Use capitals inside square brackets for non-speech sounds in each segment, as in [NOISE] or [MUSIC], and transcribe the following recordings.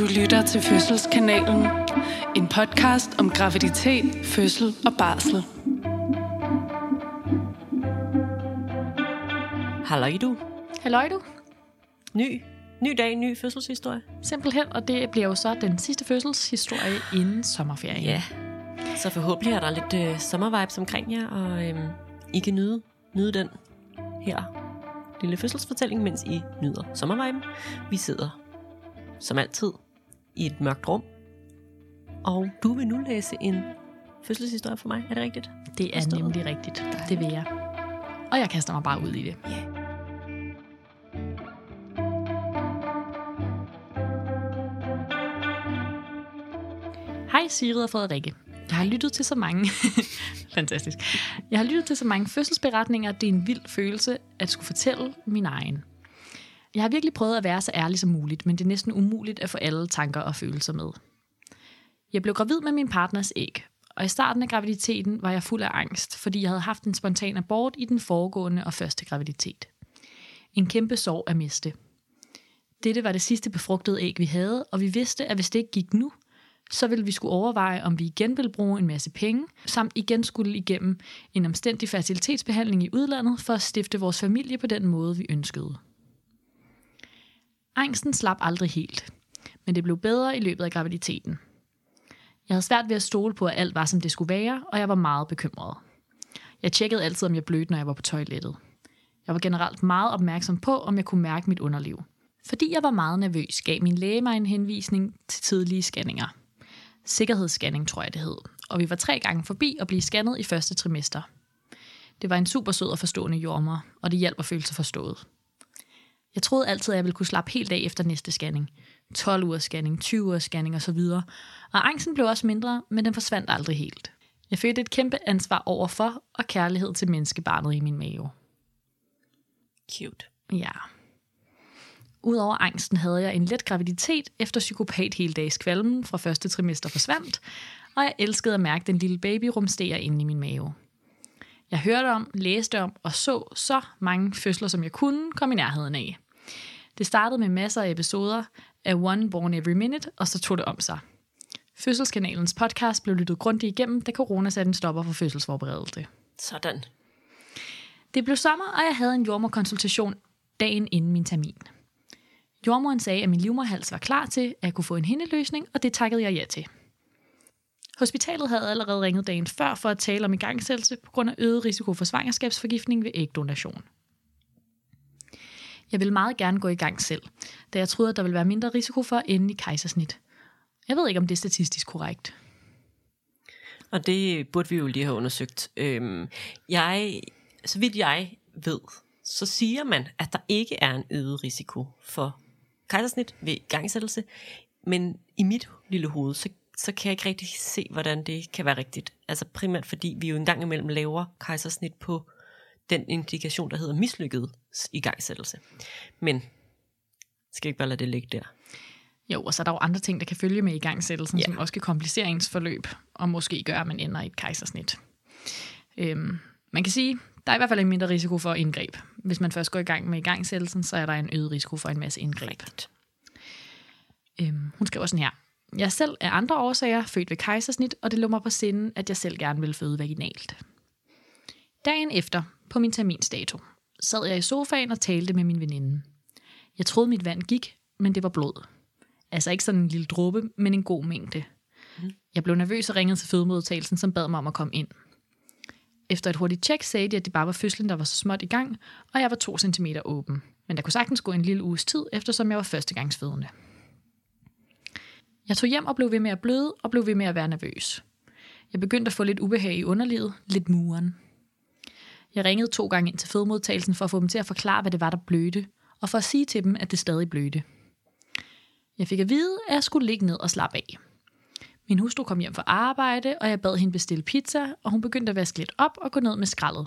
Du lytter til Fødselskanalen. En podcast om graviditet, fødsel og barsel. Halløj du. Halløj du. Ny, ny dag, ny fødselshistorie. Simpelthen, og det bliver jo så den sidste fødselshistorie inden sommerferien. Ja. Så forhåbentlig er der lidt øh, sommervibes omkring jer, og øhm, I kan nyde, nyde den her lille fødselsfortælling, mens I nyder sommerviben. Vi sidder, som altid, i et mørkt rum, og du vil nu læse en fødselshistorie for mig. Er det rigtigt? Det er Forstået. nemlig rigtigt. Det vil jeg. Og jeg kaster mig bare ud i det. Ja. Hej Sigrid og Frederikke. Jeg har lyttet til så mange... [LAUGHS] Fantastisk. Jeg har lyttet til så mange fødselsberetninger, det er en vild følelse at skulle fortælle min egen. Jeg har virkelig prøvet at være så ærlig som muligt, men det er næsten umuligt at få alle tanker og følelser med. Jeg blev gravid med min partners æg, og i starten af graviditeten var jeg fuld af angst, fordi jeg havde haft en spontan abort i den foregående og første graviditet. En kæmpe sorg at miste. Dette var det sidste befrugtede æg, vi havde, og vi vidste, at hvis det ikke gik nu, så ville vi skulle overveje, om vi igen ville bruge en masse penge, samt igen skulle igennem en omstændig fertilitetsbehandling i udlandet for at stifte vores familie på den måde, vi ønskede. Angsten slap aldrig helt, men det blev bedre i løbet af graviditeten. Jeg havde svært ved at stole på, at alt var, som det skulle være, og jeg var meget bekymret. Jeg tjekkede altid, om jeg blødte, når jeg var på toilettet. Jeg var generelt meget opmærksom på, om jeg kunne mærke mit underliv. Fordi jeg var meget nervøs, gav min læge mig en henvisning til tidlige scanninger. Sikkerhedsscanning, tror jeg det hed. Og vi var tre gange forbi og blive scannet i første trimester. Det var en super sød og forstående jordmor, og det hjalp at føle sig forstået. Jeg troede altid, at jeg ville kunne slappe helt af efter næste scanning. 12 ugers scanning, 20 ugers scanning osv. Og angsten blev også mindre, men den forsvandt aldrig helt. Jeg følte et kæmpe ansvar overfor og kærlighed til menneskebarnet i min mave. Cute. Ja. Udover angsten havde jeg en let graviditet efter psykopat hele dags kvalmen fra første trimester forsvandt, og jeg elskede at mærke den lille baby rumstere inde i min mave. Jeg hørte om, læste om og så så mange fødsler, som jeg kunne komme i nærheden af. Det startede med masser af episoder af One Born Every Minute, og så tog det om sig. Fødselskanalens podcast blev lyttet grundigt igennem, da corona satte en stopper for fødselsforberedelse. Sådan. Det blev sommer, og jeg havde en jordmorkonsultation dagen inden min termin. Jordmoren sagde, at min livmorhals var klar til, at jeg kunne få en hindeløsning, og det takkede jeg ja til. Hospitalet havde allerede ringet dagen før for at tale om igangsættelse på grund af øget risiko for svangerskabsforgiftning ved ægdonation. Jeg ville meget gerne gå i gang selv, da jeg troede, at der ville være mindre risiko for at ende i kejsersnit. Jeg ved ikke, om det er statistisk korrekt. Og det burde vi jo lige have undersøgt. Øhm, jeg, så vidt jeg ved, så siger man, at der ikke er en øget risiko for kejsersnit ved gangsættelse. Men i mit lille hoved, så, så kan jeg ikke rigtig se, hvordan det kan være rigtigt. Altså primært fordi vi jo engang imellem laver kejsersnit på den indikation, der hedder mislykket igangsættelse. Men skal ikke bare lade det ligge der? Jo, og så er der jo andre ting, der kan følge med igangsættelsen, Ja. ja. som også kan komplicere ens forløb, og måske gøre, at man ender i et kejsersnit. Øhm, man kan sige, der er i hvert fald en mindre risiko for indgreb. Hvis man først går i gang med igangsættelsen, så er der en øget risiko for en masse indgreb. Rigtigt. Øhm, hun skriver sådan her. Jeg er selv af andre årsager født ved kejsersnit, og det lå mig på sinden, at jeg selv gerne vil føde vaginalt. Dagen efter, på min terminsdato, sad jeg i sofaen og talte med min veninde. Jeg troede, mit vand gik, men det var blod. Altså ikke sådan en lille dråbe, men en god mængde. Jeg blev nervøs og ringede til fødemodtagelsen, som bad mig om at komme ind. Efter et hurtigt tjek sagde de, at det bare var fødslen, der var så småt i gang, og jeg var to centimeter åben. Men der kunne sagtens gå en lille uges tid, eftersom jeg var førstegangsfødende. Jeg tog hjem og blev ved med at bløde og blev ved med at være nervøs. Jeg begyndte at få lidt ubehag i underlivet, lidt muren. Jeg ringede to gange ind til fødemodtagelsen for at få dem til at forklare, hvad det var, der blødte, og for at sige til dem, at det stadig blødte. Jeg fik at vide, at jeg skulle ligge ned og slappe af. Min hustru kom hjem fra arbejde, og jeg bad hende bestille pizza, og hun begyndte at vaske lidt op og gå ned med skraldet.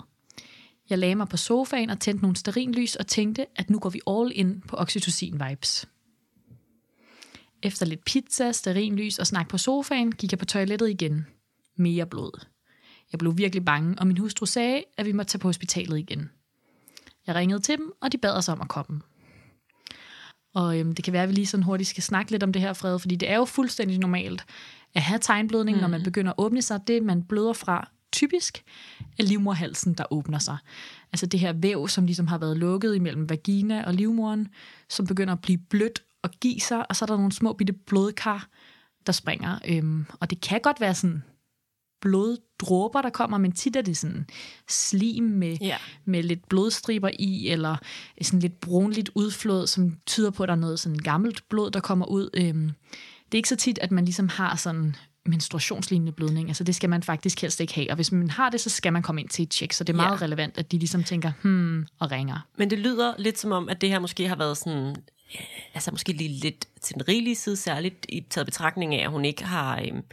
Jeg lagde mig på sofaen og tændte nogle sterinlys og tænkte, at nu går vi all in på oxytocin-vibes. Efter lidt pizza, sterinlys og snak på sofaen, gik jeg på toilettet igen. Mere blod. Jeg blev virkelig bange, og min hustru sagde, at vi måtte tage på hospitalet igen. Jeg ringede til dem, og de bad os om at komme. Og øhm, det kan være, at vi lige sådan hurtigt skal snakke lidt om det her, Fred, fordi det er jo fuldstændig normalt at have tegnblødning, mm. når man begynder at åbne sig. Det, man bløder fra typisk, er livmorhalsen, der åbner sig. Altså det her væv, som ligesom har været lukket imellem vagina og livmoren, som begynder at blive blødt og give sig, og så er der nogle små bitte blodkar, der springer. Øhm, og det kan godt være sådan bloddråber, der kommer, men tit er det sådan slim med, Ja. med lidt blodstriber i, eller sådan lidt brunligt udflod, som tyder på, at der er noget sådan gammelt blod, der kommer ud. Øhm, det er ikke så tit, at man ligesom har sådan menstruationslignende blødning. Altså det skal man faktisk helst ikke have. Og hvis man har det, så skal man komme ind til et tjek. Så det er meget Ja. relevant, at de ligesom tænker, hmm, og ringer. Men det lyder lidt som om, at det her måske har været sådan, altså måske lige lidt til den rigelige side, særligt i taget betragtning af, at hun ikke har, øhm,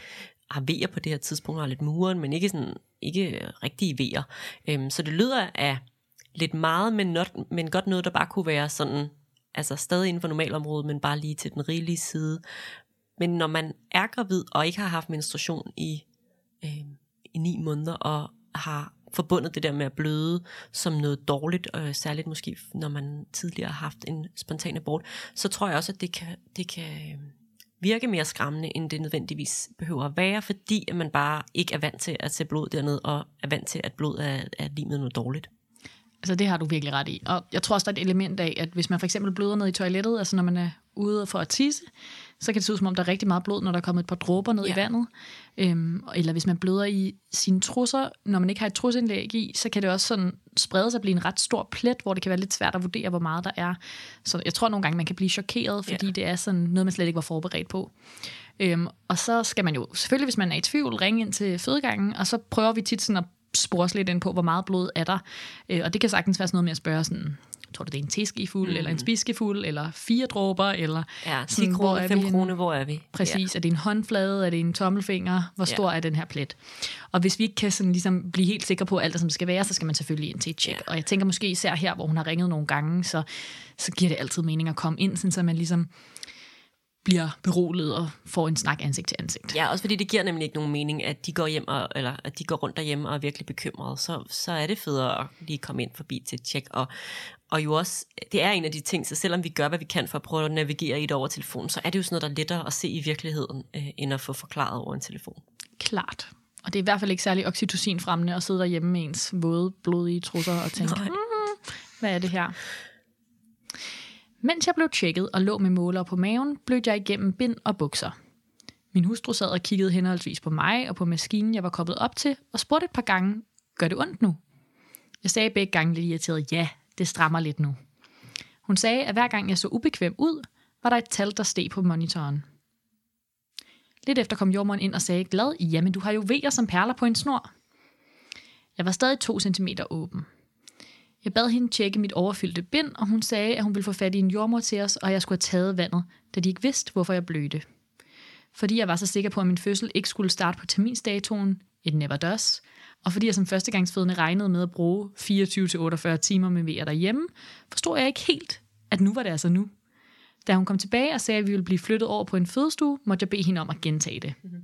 har vejer på det her tidspunkt, har lidt muren, men ikke sådan, ikke rigtige vejer. Øhm, så det lyder af lidt meget, men, not, men godt noget, der bare kunne være sådan, altså stadig inden for normalområdet, men bare lige til den rigelige side. Men når man er gravid og ikke har haft menstruation i, øh, i ni måneder og har forbundet det der med at bløde som noget dårligt, øh, særligt måske når man tidligere har haft en spontan abort, så tror jeg også, at det kan, det kan øhm, virke mere skræmmende, end det nødvendigvis behøver at være, fordi at man bare ikke er vant til at se blod dernede, og er vant til, at blod er, er lige med noget dårligt. Altså det har du virkelig ret i. Og jeg tror også, der er et element af, at hvis man for eksempel bløder ned i toilettet, altså når man er ude for at tisse, så kan det se ud som om, der er rigtig meget blod, når der er kommet et par dråber ned ja. I vandet. Øhm, eller hvis man bløder i sine trusser, når man ikke har et trusindlæg i, så kan det også sådan sprede sig og blive en ret stor plet, hvor det kan være lidt svært at vurdere, hvor meget der er. Så jeg tror nogle gange, man kan blive chokeret, fordi Ja. det er sådan noget, man slet ikke var forberedt på. Øhm, og så skal man jo selvfølgelig, hvis man er i tvivl, ringe ind til fødegangen, og så prøver vi tit sådan at spore os lidt ind på, hvor meget blod er der. Øh, og det kan sagtens være sådan noget med at spørge sådan, tror du det er en teskefuld, mm. eller en spiskefuld, eller fire dråber, eller Ja, 10 sådan, hvor kroner, er 5 vi henne? kroner, hvor er vi? Præcis. Ja. Er det en håndflade? Er det en tommelfinger? Hvor Ja. stor er den her plet? Og hvis vi ikke kan sådan ligesom blive helt sikre på alt, det, som det skal være, så skal man selvfølgelig ind til et tjek. Ja. Og jeg tænker måske især her, hvor hun har ringet nogle gange, så, så giver det altid mening at komme ind, sådan, så man ligesom bliver beroliget og får en snak ansigt til ansigt. Ja, også fordi det giver nemlig ikke nogen mening, at de går hjem og, eller at de går rundt derhjemme og er virkelig bekymrede. Så, så er det federe at lige komme ind forbi til et tjek. Og, og jo også, det er en af de ting, så selvom vi gør, hvad vi kan for at prøve at navigere i det over telefonen, så er det jo sådan noget, der er lettere at se i virkeligheden, øh, end at få forklaret over en telefon. Klart. Og det er i hvert fald ikke særlig oxytocin fremmende at sidde derhjemme med ens våde, blodige trusser og tænke, mm, hvad er det her? Mens jeg blev tjekket og lå med måler på maven, blødte jeg igennem bind og bukser. Min hustru sad og kiggede henholdsvis på mig og på maskinen, jeg var koblet op til, og spurgte et par gange, gør det ondt nu? Jeg sagde begge gange lidt irriteret, ja, det strammer lidt nu. Hun sagde, at hver gang jeg så ubekvem ud, var der et tal, der steg på monitoren. Lidt efter kom jordmoren ind og sagde glad, jamen du har jo vejer som perler på en snor. Jeg var stadig to centimeter åben. Jeg bad hende tjekke mit overfyldte bind, og hun sagde, at hun ville få fat i en jordmor til os, og jeg skulle have taget vandet, da de ikke vidste, hvorfor jeg blødte. Fordi jeg var så sikker på, at min fødsel ikke skulle starte på terminsdatoen, it never does, og fordi jeg som førstegangsfødende regnede med at bruge 24-48 timer med vejr derhjemme, forstod jeg ikke helt, at nu var det altså nu. Da hun kom tilbage og sagde, at vi ville blive flyttet over på en fødestue, måtte jeg bede hende om at gentage det. Mm-hmm.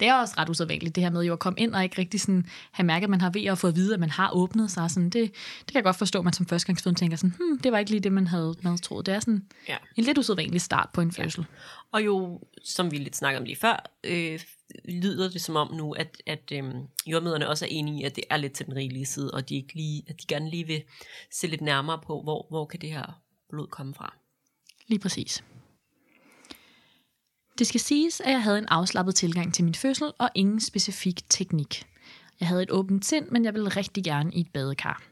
Det er også ret usædvanligt, det her med jo at komme ind og ikke rigtig sådan have mærket, at man har ved at få at vide, at man har åbnet sig. Sådan, det, det kan jeg godt forstå, at man som førstegangsfødende tænker sådan, hmm, det var ikke lige det, man havde, man havde troet. Det er sådan Ja. en lidt usædvanlig start på en fødsel. Og jo, som vi lidt snakkede om lige før, øh, lyder det som om nu, at, at øh, jordmøderne også er enige i, at det er lidt til den rigelige side, og de, ikke lige, at de gerne lige vil se lidt nærmere på, hvor, hvor kan det her blod komme fra. Lige præcis. Det skal siges, at jeg havde en afslappet tilgang til min fødsel og ingen specifik teknik. Jeg havde et åbent sind, men jeg ville rigtig gerne i et badekar.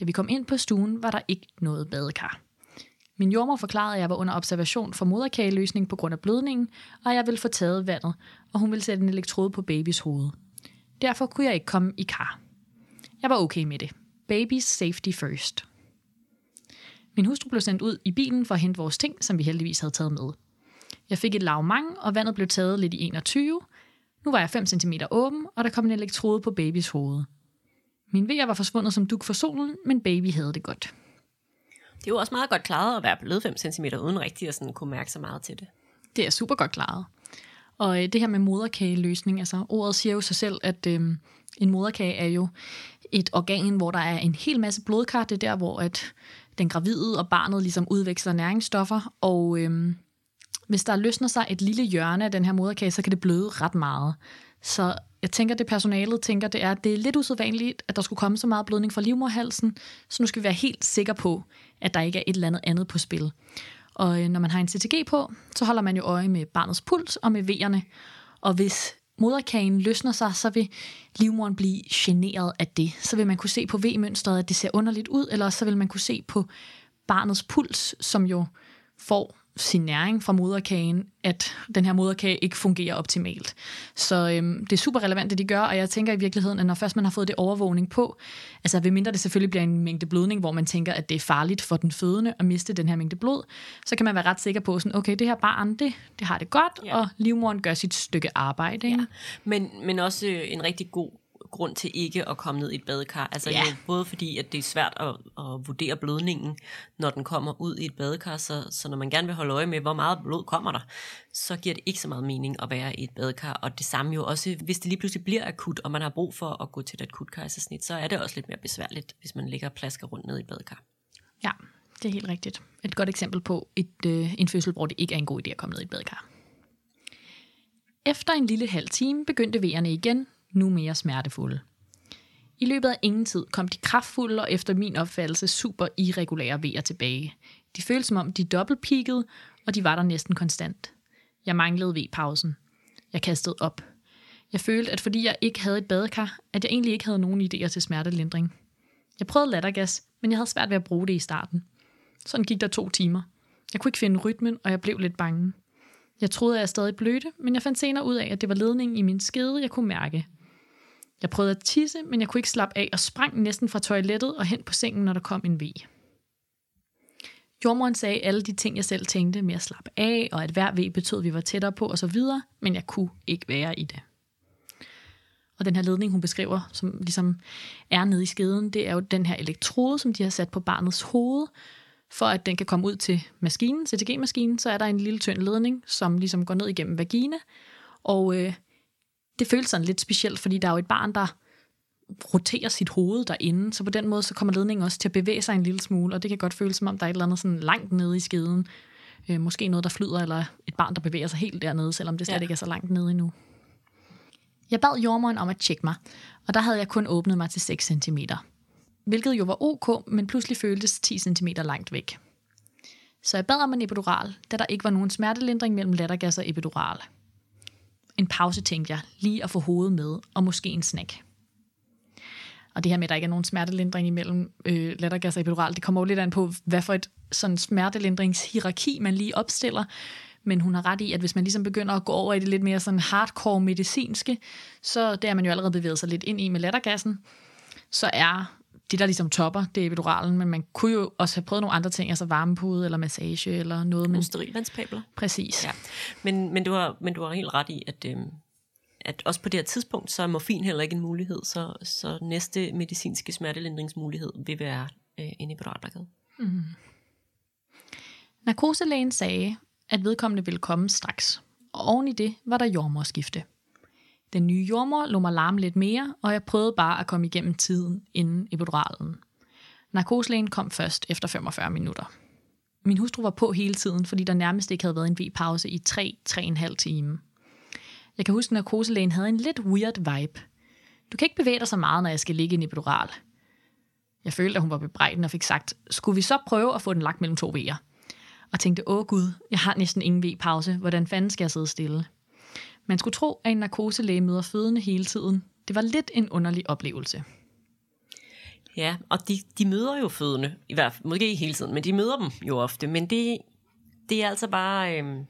Da vi kom ind på stuen, var der ikke noget badekar. Min jordmor forklarede, at jeg var under observation for moderkageløsning på grund af blødningen, og at jeg ville få taget vandet, og hun ville sætte en elektrode på babys hoved. Derfor kunne jeg ikke komme i kar. Jeg var okay med det. Baby's safety first. Min hustru blev sendt ud i bilen for at hente vores ting, som vi heldigvis havde taget med. Jeg fik et lavmang, og vandet blev taget lidt i 21. Nu var jeg 5 cm åben, og der kom en elektrode på babys hoved. Min vejer var forsvundet som duk for solen, men baby havde det godt. Det er jo også meget godt klaret at være blevet 5 cm uden rigtig at sådan kunne mærke så meget til det. Det er super godt klaret. Og øh, det her med moderkageløsning, altså ordet siger jo sig selv, at øh, en moderkage er jo et organ, hvor der er en hel masse blodkar. Det er der, hvor at den gravide og barnet ligesom udveksler næringsstoffer, og øhm, hvis der løsner sig et lille hjørne af den her moderkage, så kan det bløde ret meget. Så jeg tænker, det personalet tænker, det er, at det er lidt usædvanligt, at der skulle komme så meget blødning fra livmorhalsen, så nu skal vi være helt sikre på, at der ikke er et eller andet andet på spil. Og øh, når man har en CTG på, så holder man jo øje med barnets puls og med vejerne. Og hvis moderkagen løsner sig, så vil livmoren blive generet af det. Så vil man kunne se på V-mønstret, at det ser underligt ud, eller så vil man kunne se på barnets puls, som jo får sin næring fra moderkagen, at den her moderkage ikke fungerer optimalt. Så øhm, det er super relevant, det de gør, og jeg tænker i virkeligheden, at når først man har fået det overvågning på, altså ved mindre det selvfølgelig bliver en mængde blødning, hvor man tænker, at det er farligt for den fødende at miste den her mængde blod, så kan man være ret sikker på, sådan, okay, det her barn, det, det har det godt, ja. og livmoren gør sit stykke arbejde. Ikke? Ja. Men, men også en rigtig god grund til ikke at komme ned i et badekar. Altså ja. jo, både fordi, at det er svært at, at vurdere blødningen, når den kommer ud i et badekar, så, så når man gerne vil holde øje med, hvor meget blod kommer der, så giver det ikke så meget mening at være i et badekar. Og det samme jo også, hvis det lige pludselig bliver akut, og man har brug for at gå til et akut kejsersnit, så er det også lidt mere besværligt, hvis man ligger og plasker rundt ned i et badekar. Ja, det er helt rigtigt. Et godt eksempel på et, øh, en fødsel, hvor det ikke er en god idé at komme ned i et badekar. Efter en lille halv time begyndte vejerne igen, nu mere smertefulde. I løbet af ingen tid kom de kraftfulde og efter min opfattelse super irregulære vejer tilbage. De føltes som om de dobbeltpeakede, og de var der næsten konstant. Jeg manglede V-pausen. Jeg kastede op. Jeg følte, at fordi jeg ikke havde et badekar, at jeg egentlig ikke havde nogen idéer til smertelindring. Jeg prøvede lattergas, men jeg havde svært ved at bruge det i starten. Sådan gik der to timer. Jeg kunne ikke finde rytmen, og jeg blev lidt bange. Jeg troede, at jeg stadig blødte, men jeg fandt senere ud af, at det var ledningen i min skede, jeg kunne mærke. Jeg prøvede at tisse, men jeg kunne ikke slappe af og sprang næsten fra toilettet og hen på sengen, når der kom en V. Jordmoren sagde alle de ting, jeg selv tænkte med at slappe af, og at hver V betød, at vi var tættere på osv., men jeg kunne ikke være i det. Og den her ledning, hun beskriver, som ligesom er nede i skeden, det er jo den her elektrode, som de har sat på barnets hoved, for at den kan komme ud til maskinen, CTG-maskinen, så er der en lille tynd ledning, som ligesom går ned igennem vagina, og øh, det føles sådan lidt specielt, fordi der er jo et barn, der roterer sit hoved derinde, så på den måde så kommer ledningen også til at bevæge sig en lille smule, og det kan godt føles som om, der er et eller andet sådan langt nede i skeden. Øh, måske noget, der flyder, eller et barn, der bevæger sig helt dernede, selvom det slet ja. ikke er så langt nede endnu. Jeg bad jordmoren om at tjekke mig, og der havde jeg kun åbnet mig til 6 cm. Hvilket jo var ok, men pludselig føltes 10 cm langt væk. Så jeg bad om en epidural, da der ikke var nogen smertelindring mellem lattergas og epidural en pause, tænkte jeg, lige at få hovedet med, og måske en snack. Og det her med, at der ikke er nogen smertelindring imellem øh, lattergas og epidural, det kommer jo lidt an på, hvad for et sådan smertelindringshierarki man lige opstiller. Men hun har ret i, at hvis man ligesom begynder at gå over i det lidt mere sådan hardcore medicinske, så det man jo allerede bevæget sig lidt ind i med lattergassen, så er det, der ligesom topper, det er epiduralen, men man kunne jo også have prøvet nogle andre ting, altså varmepude eller massage eller noget. Men... Sterilvandspabler. Præcis. Ja. Men, men, du har, men du har helt ret i, at, øhm, at også på det her tidspunkt, så er morfin heller ikke en mulighed, så, så næste medicinske smertelindringsmulighed vil være øh, en epiduralblokade. Mm. Narkoselægen sagde, at vedkommende ville komme straks, og oven i det var der jordmorskifte. Den nye jordmor lå mig larme lidt mere, og jeg prøvede bare at komme igennem tiden inden epiduralen. Narkoslægen kom først efter 45 minutter. Min hustru var på hele tiden, fordi der nærmest ikke havde været en V-pause i 3-3,5 timer. Jeg kan huske, at narkoselægen havde en lidt weird vibe. Du kan ikke bevæge dig så meget, når jeg skal ligge i en epidural. Jeg følte, at hun var bebrejden og fik sagt, skulle vi så prøve at få den lagt mellem to V'er? Og tænkte, åh gud, jeg har næsten ingen V-pause. Hvordan fanden skal jeg sidde stille? Man skulle tro, at en narkoselæge møder fødende hele tiden. Det var lidt en underlig oplevelse. Ja, og de, de møder jo fødende, i hvert fald, måske ikke hele tiden, men de møder dem jo ofte. Men det, det er altså bare... Øh,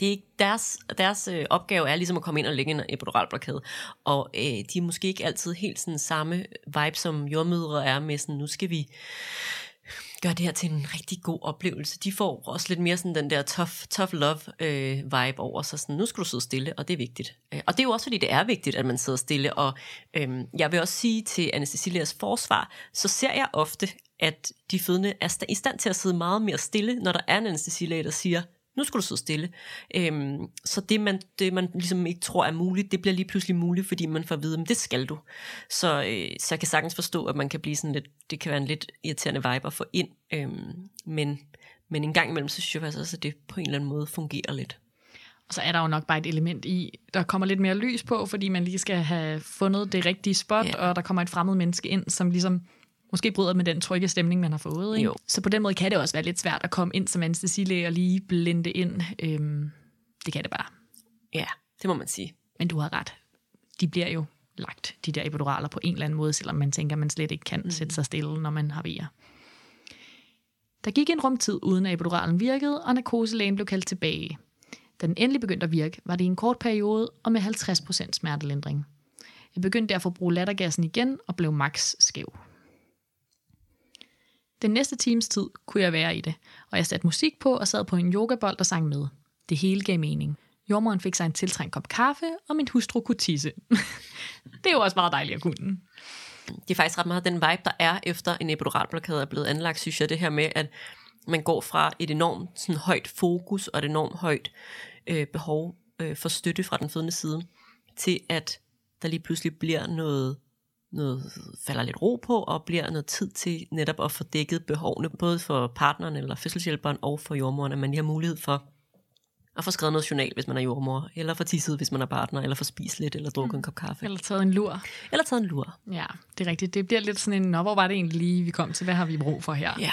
det er deres, deres øh, opgave er ligesom at komme ind og lægge en epiduralblokade. Og øh, de er måske ikke altid helt sådan samme vibe, som jordmødre er med sådan, nu skal vi gør det her til en rigtig god oplevelse. De får også lidt mere sådan den der tough, tough love øh, vibe over sig. Sådan, nu skal du sidde stille, og det er vigtigt. Øh, og det er jo også, fordi det er vigtigt, at man sidder stille. Og øh, jeg vil også sige til Anne Cecilias forsvar, så ser jeg ofte, at de fødende er i stand til at sidde meget mere stille, når der er en anestesilæge, der siger, nu skal du sidde stille. Øhm, så det man, det, man ligesom ikke tror er muligt, det bliver lige pludselig muligt, fordi man får at vide, at det skal du. Så, øh, så jeg kan sagtens forstå, at man kan blive sådan lidt, det kan være en lidt irriterende vibe at få ind. Øhm, men, men en gang imellem, så synes jeg faktisk også, at det på en eller anden måde fungerer lidt. Og så er der jo nok bare et element i, der kommer lidt mere lys på, fordi man lige skal have fundet det rigtige spot, ja. og der kommer et fremmed menneske ind, som ligesom måske bryder med den trygge stemning, man har fået. Ikke? Jo. Så på den måde kan det også være lidt svært at komme ind som anestesilæge og lige blende ind. Øhm, det kan det bare. Ja, det må man sige. Men du har ret. De bliver jo lagt, de der epiduraler, på en eller anden måde, selvom man tænker, man slet ikke kan mm. sætte sig stille, når man har vejer. Der gik en rumtid, uden at epiduralen virkede, og narkoselægen blev kaldt tilbage. Da den endelig begyndte at virke, var det i en kort periode og med 50% smertelindring. Jeg begyndte derfor at bruge lattergassen igen og blev max skæv. Den næste times tid kunne jeg være i det, og jeg satte musik på og sad på en yogabold og sang med. Det hele gav mening. Jordmoren fik sig en tiltrængt kop kaffe, og min hustru kunne tisse. [LAUGHS] det er jo også meget dejligt at kunne. Det er faktisk ret meget den vibe, der er efter en epiduralblokade er blevet anlagt, synes jeg, det her med, at man går fra et enormt sådan, højt fokus og et enormt højt øh, behov øh, for støtte fra den fødende side, til at der lige pludselig bliver noget, noget, falder lidt ro på, og bliver noget tid til netop at få dækket behovene, både for partneren eller fødselshjælperen og for jordmoren, at man lige har mulighed for at få skrevet noget journal, hvis man er jordmor, eller få tisset, hvis man er partner, eller få spist lidt, eller drukket mm. en kop kaffe. Eller taget en lur. Eller taget en lur. Ja, det er rigtigt. Det bliver lidt sådan en, nå, hvor var det egentlig lige, vi kom til? Hvad har vi brug for her? Ja.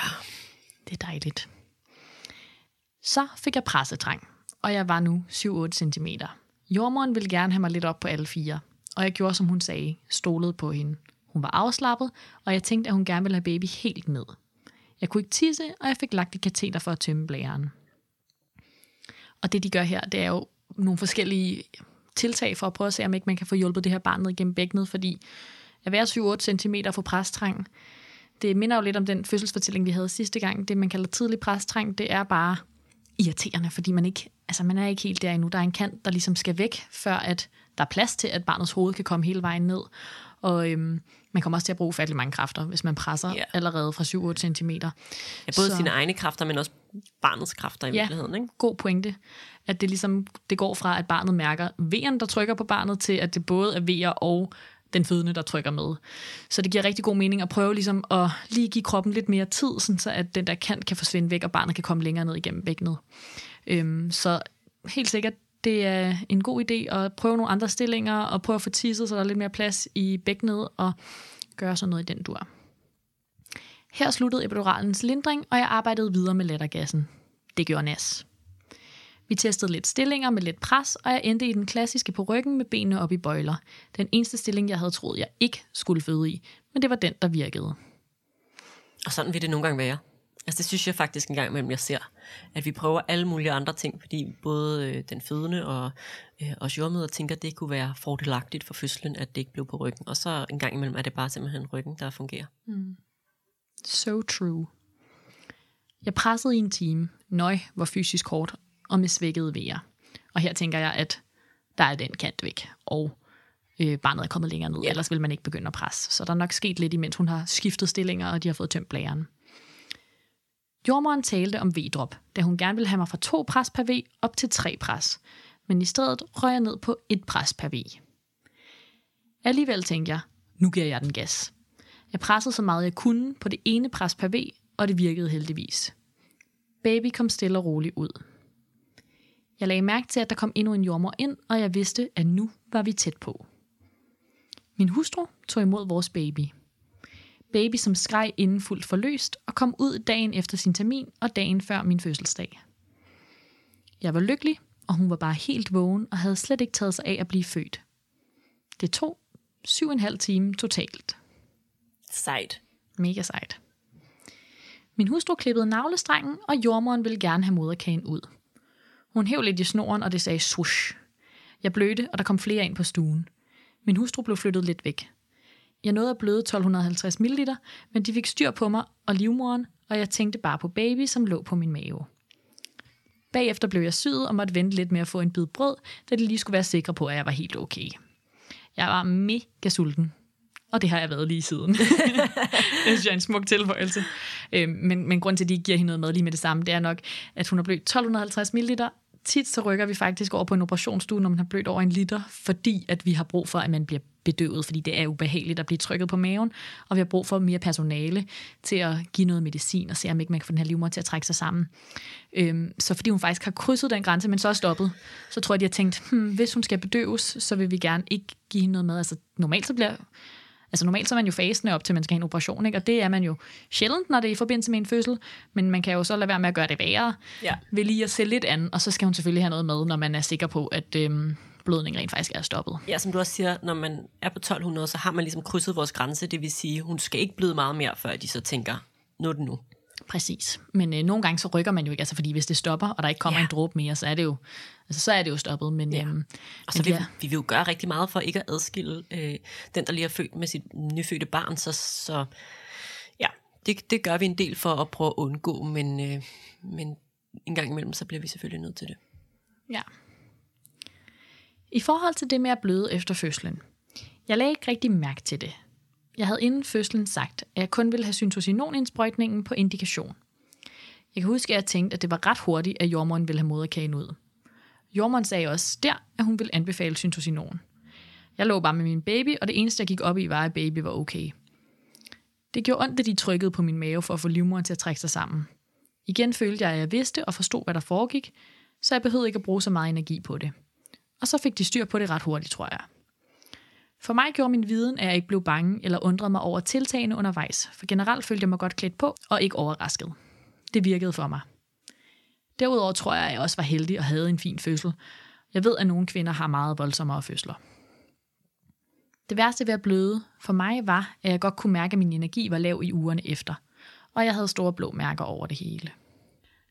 Det er dejligt. Så fik jeg pressetræng, og jeg var nu 7-8 cm. Jordmoren ville gerne have mig lidt op på alle fire, og jeg gjorde, som hun sagde, stolede på hende. Hun var afslappet, og jeg tænkte, at hun gerne ville have baby helt ned. Jeg kunne ikke tisse, og jeg fik lagt et kateter for at tømme blæren. Og det, de gør her, det er jo nogle forskellige tiltag for at prøve at se, om ikke man kan få hjulpet det her barn ned gennem bækkenet, fordi at være 7-8 cm for præstrang, det minder jo lidt om den fødselsfortælling, vi havde sidste gang. Det, man kalder tidlig præstræng, det er bare irriterende, fordi man ikke, altså man er ikke helt der endnu. Der er en kant, der ligesom skal væk, før at der er plads til, at barnets hoved kan komme hele vejen ned. Og øhm, man kommer også til at bruge fattelig mange kræfter, hvis man presser Ja. allerede fra 7-8 cm. Ja, både så. sine egne kræfter, men også barnets kræfter i Ja. virkeligheden. Ikke? god pointe, at det ligesom det går fra, at barnet mærker vejen, der trykker på barnet, til at det både er vejer og den fødende, der trykker med. Så det giver rigtig god mening at prøve ligesom at lige give kroppen lidt mere tid, sådan så at den der kant kan forsvinde væk, og barnet kan komme længere ned igennem bækkenet. Øhm, så helt sikkert, det er en god idé at prøve nogle andre stillinger, og prøve at få tisset, så der er lidt mere plads i bækkenet, og gøre sådan noget i den dur. Her sluttede epiduralens lindring, og jeg arbejdede videre med lettergassen. Det gjorde nas. Vi testede lidt stillinger med lidt pres, og jeg endte i den klassiske på ryggen med benene op i bøjler. Den eneste stilling, jeg havde troet, jeg ikke skulle føde i, men det var den, der virkede. Og sådan vil det nogle gange være. Altså det synes jeg faktisk en gang imellem, jeg ser, at vi prøver alle mulige andre ting, fordi både øh, den fødende og øh, os jordmøder tænker, at det kunne være fordelagtigt for fødslen, at det ikke blev på ryggen. Og så en gang imellem er det bare simpelthen ryggen, der fungerer. So true. Jeg pressede i en time. Nøj, hvor fysisk hårdt og med svækkede vejer. Og her tænker jeg, at der er den kant væk, og øh, barnet er kommet længere ned, ja. ellers vil man ikke begynde at presse. Så der er nok sket lidt, imens hun har skiftet stillinger, og de har fået tømt blæren. Jordmoren talte om V-drop, da hun gerne ville have mig fra to pres per V op til tre pres, men i stedet røg jeg ned på et pres per V. Alligevel tænkte jeg, nu giver jeg den gas. Jeg pressede så meget jeg kunne på det ene pres per V, og det virkede heldigvis. Baby kom stille og roligt ud. Jeg lagde mærke til, at der kom endnu en jordmor ind, og jeg vidste, at nu var vi tæt på. Min hustru tog imod vores baby. Baby, som skreg inden fuldt forløst og kom ud dagen efter sin termin og dagen før min fødselsdag. Jeg var lykkelig, og hun var bare helt vågen og havde slet ikke taget sig af at blive født. Det tog syv og en halv time totalt. Sejt. Mega sejt. Min hustru klippede navlestrengen, og jordmoren ville gerne have moderkagen ud. Hun hæv lidt i snoren, og det sagde swoosh. Jeg blødte, og der kom flere ind på stuen. Min hustru blev flyttet lidt væk. Jeg nåede at bløde 1250 ml, men de fik styr på mig og livmoren, og jeg tænkte bare på baby, som lå på min mave. Bagefter blev jeg syet og måtte vente lidt med at få en bid brød, da de lige skulle være sikre på, at jeg var helt okay. Jeg var mega sulten, og det har jeg været lige siden. [LAUGHS] det synes jeg er en smuk tilføjelse. Øh, men, men grund til, at de ikke giver hende noget mad lige med det samme, det er nok, at hun har blødt 1250 ml. Tit så rykker vi faktisk over på en operationsstue, når man har blødt over en liter, fordi at vi har brug for, at man bliver bedøvet, fordi det er ubehageligt at blive trykket på maven, og vi har brug for mere personale til at give noget medicin og se, om ikke man kan få den her livmor til at trække sig sammen. Øhm, så fordi hun faktisk har krydset den grænse, men så er stoppet, så tror jeg, de har tænkt, hmm, hvis hun skal bedøves, så vil vi gerne ikke give hende noget mad. Altså normalt så bliver Altså normalt så er man jo fasende op til, at man skal have en operation, ikke? og det er man jo sjældent, når det er i forbindelse med en fødsel, men man kan jo så lade være med at gøre det værre, Ja. ved lige at se lidt an, og så skal hun selvfølgelig have noget med, når man er sikker på, at øhm, blødningen rent faktisk er stoppet. Ja, som du også siger, når man er på 1200, så har man ligesom krydset vores grænse, det vil sige, hun skal ikke bløde meget mere, før de så tænker, nu er det nu. Præcis. Men øh, nogle gange så rykker man jo ikke, altså fordi hvis det stopper, og der ikke kommer Ja. en dråbe mere, så er det jo, altså, så er det jo stoppet. Men, Ja. øhm, Og så vil, ja, vi vil jo gøre rigtig meget for ikke at adskille øh, den, der lige er født med sit nyfødte barn, så, så ja, det, det gør vi en del for at prøve at undgå, men, øh, men en gang imellem, så bliver vi selvfølgelig nødt til det. ja. I forhold til det med at bløde efter fødslen, jeg lagde ikke rigtig mærke til det. Jeg havde inden fødslen sagt, at jeg kun ville have syntocinon-indsprøjtningen på indikation. Jeg kan huske, at jeg tænkte, at det var ret hurtigt, at jordmoren ville have moderkagen ud. Jordmoren sagde også der, at hun ville anbefale syntocinon. Jeg lå bare med min baby, og det eneste, jeg gik op i, var, at baby var okay. Det gjorde ondt, at de trykkede på min mave for at få livmoderen til at trække sig sammen. Igen følte jeg, at jeg vidste og forstod, hvad der foregik, så jeg behøvede ikke at bruge så meget energi på det. Og så fik de styr på det ret hurtigt, tror jeg. For mig gjorde min viden, at jeg ikke blev bange eller undrede mig over tiltagene undervejs, for generelt følte jeg mig godt klædt på og ikke overrasket. Det virkede for mig. Derudover tror jeg, at jeg også var heldig og havde en fin fødsel. Jeg ved, at nogle kvinder har meget voldsommere fødsler. Det værste ved at bløde for mig var, at jeg godt kunne mærke, at min energi var lav i ugerne efter, og jeg havde store blå mærker over det hele.